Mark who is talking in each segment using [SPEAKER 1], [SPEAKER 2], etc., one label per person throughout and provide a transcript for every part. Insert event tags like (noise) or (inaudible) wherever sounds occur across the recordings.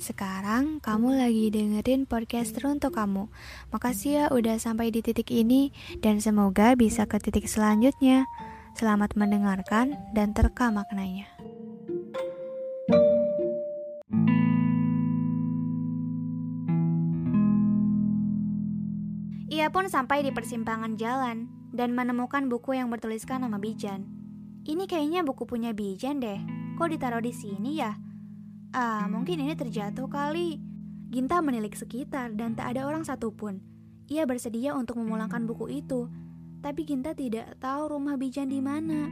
[SPEAKER 1] Sekarang kamu lagi dengerin podcast untuk kamu. Makasih ya udah sampai di titik ini dan semoga bisa ke titik selanjutnya. Selamat mendengarkan dan terka maknanya. Ia pun sampai di persimpangan jalan dan menemukan buku yang bertuliskan nama Bijan. Ini kayaknya buku punya Bijan deh. Kok ditaruh di sini ya? Ah, mungkin ini terjatuh kali. Ginta menilik sekitar dan tak ada orang satupun. Ia bersedia untuk memulangkan buku itu, tapi Ginta tidak tahu rumah Bijan di mana.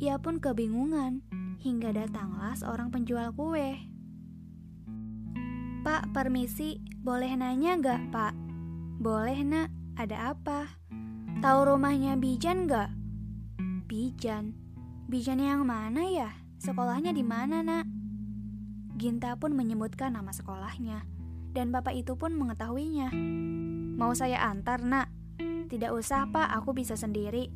[SPEAKER 1] Ia pun kebingungan hingga datanglah seorang penjual kue. Pak, permisi, boleh nanya nggak, Pak? Boleh, nak. Ada apa? Tahu rumahnya Bijan nggak? Bijan? Bijan yang mana ya? Sekolahnya di mana, nak? Ginta pun menyebutkan nama sekolahnya, dan bapak itu pun mengetahuinya. Mau saya antar, nak? Tidak usah, pak, aku bisa sendiri.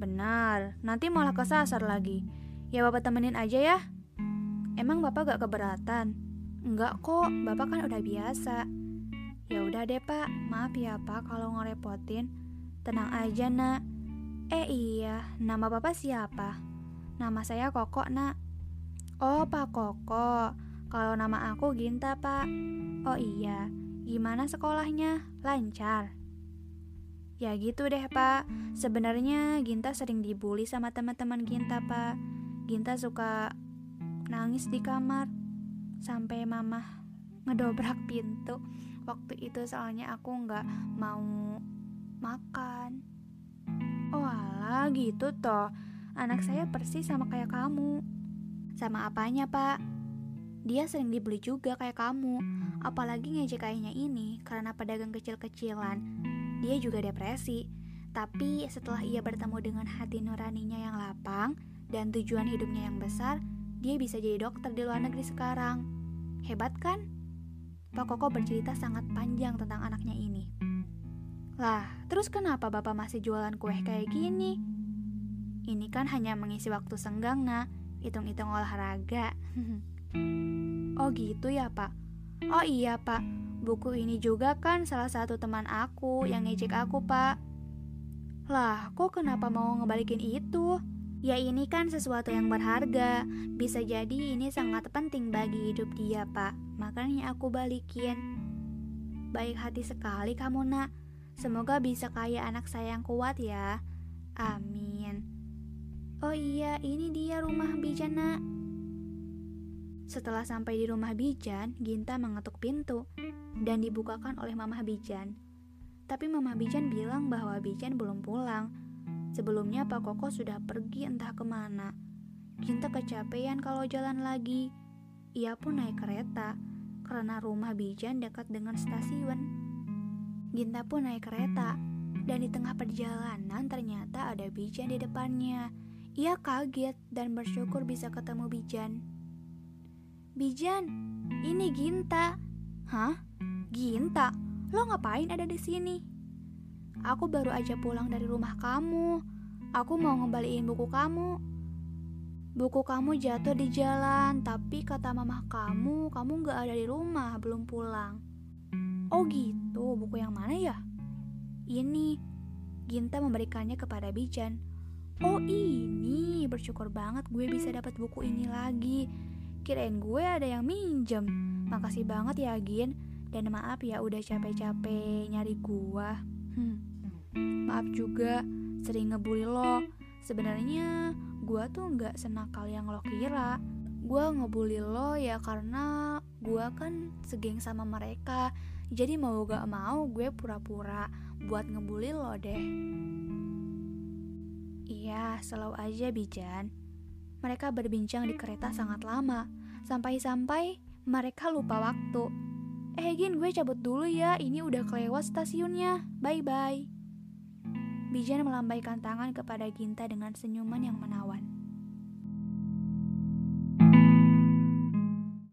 [SPEAKER 1] Benar, nanti malah kesasar lagi. Ya bapak temenin aja ya. Emang bapak gak keberatan? Enggak kok, bapak kan udah biasa. Ya udah deh pak, maaf ya pak kalau ngerepotin. Tenang aja nak. Eh iya, nama bapak siapa? Nama saya Koko nak. Oh Pak Koko, kalau nama aku Ginta, Pak. Oh iya, gimana sekolahnya? Lancar? Ya gitu deh, Pak. Sebenarnya Ginta sering dibully sama teman-teman Ginta, Pak. Ginta suka nangis di kamar sampai mama ngedobrak pintu. Waktu itu soalnya aku nggak mau makan. Oh alah gitu toh. Anak saya persis sama kayak kamu. Sama apanya, Pak? Dia sering dibeli juga kayak kamu. Apalagi ngejek ayahnya ini karena pedagang kecil-kecilan. Dia juga depresi. Tapi setelah ia bertemu dengan hati nuraninya yang lapang dan tujuan hidupnya yang besar, dia bisa jadi dokter di luar negeri sekarang. Hebat kan? Pak Koko bercerita sangat panjang tentang anaknya ini. Lah, terus kenapa Bapak masih jualan kue kayak gini? Ini kan hanya mengisi waktu senggang, nah. Hitung-hitung olahraga. (laughs) Oh gitu ya pak. Oh iya pak. Buku ini juga kan salah satu teman aku yang ngejek aku pak. Lah kok kenapa mau ngebalikin itu? Ya ini kan sesuatu yang berharga. Bisa jadi ini sangat penting bagi hidup dia pak. Makanya aku balikin. Baik hati sekali kamu nak. Semoga bisa kaya anak saya yang kuat ya. Amin. Oh iya ini dia rumah bijana setelah sampai di rumah Bijan, Ginta mengetuk pintu dan dibukakan oleh Mamah Bijan. Tapi Mamah Bijan bilang bahwa Bijan belum pulang. Sebelumnya Pak Koko sudah pergi entah ke mana. Ginta kecapean kalau jalan lagi. Ia pun naik kereta karena rumah Bijan dekat dengan stasiun. Ginta pun naik kereta dan di tengah perjalanan ternyata ada Bijan di depannya. Ia kaget dan bersyukur bisa ketemu Bijan. Bijan, ini Ginta. Hah? Ginta? Lo ngapain ada di sini? Aku baru aja pulang dari rumah kamu. Aku mau ngembaliin buku kamu. Buku kamu jatuh di jalan, tapi kata mamah kamu, kamu gak ada di rumah, belum pulang. Oh gitu, buku yang mana ya? Ini, Ginta memberikannya kepada Bijan. Oh ini, bersyukur banget gue bisa dapat buku ini lagi. Kirain gue ada yang minjem. Makasih banget ya, Gin. Dan maaf ya udah capek-capek nyari gue. Hmm. Maaf juga sering ngebully lo. Sebenarnya gue tuh nggak senakal yang lo kira. Gue ngebully lo ya karena gue kan segeng sama mereka. Jadi mau gak mau gue pura-pura buat ngebully lo deh. Iya, selalu aja Bijan. Mereka berbincang di kereta sangat lama, sampai-sampai mereka lupa waktu. Eh Gin, gue cabut dulu ya, ini udah kelewat stasiunnya. Bye-bye. Bijan melambaikan tangan kepada Ginta dengan senyuman yang menawan.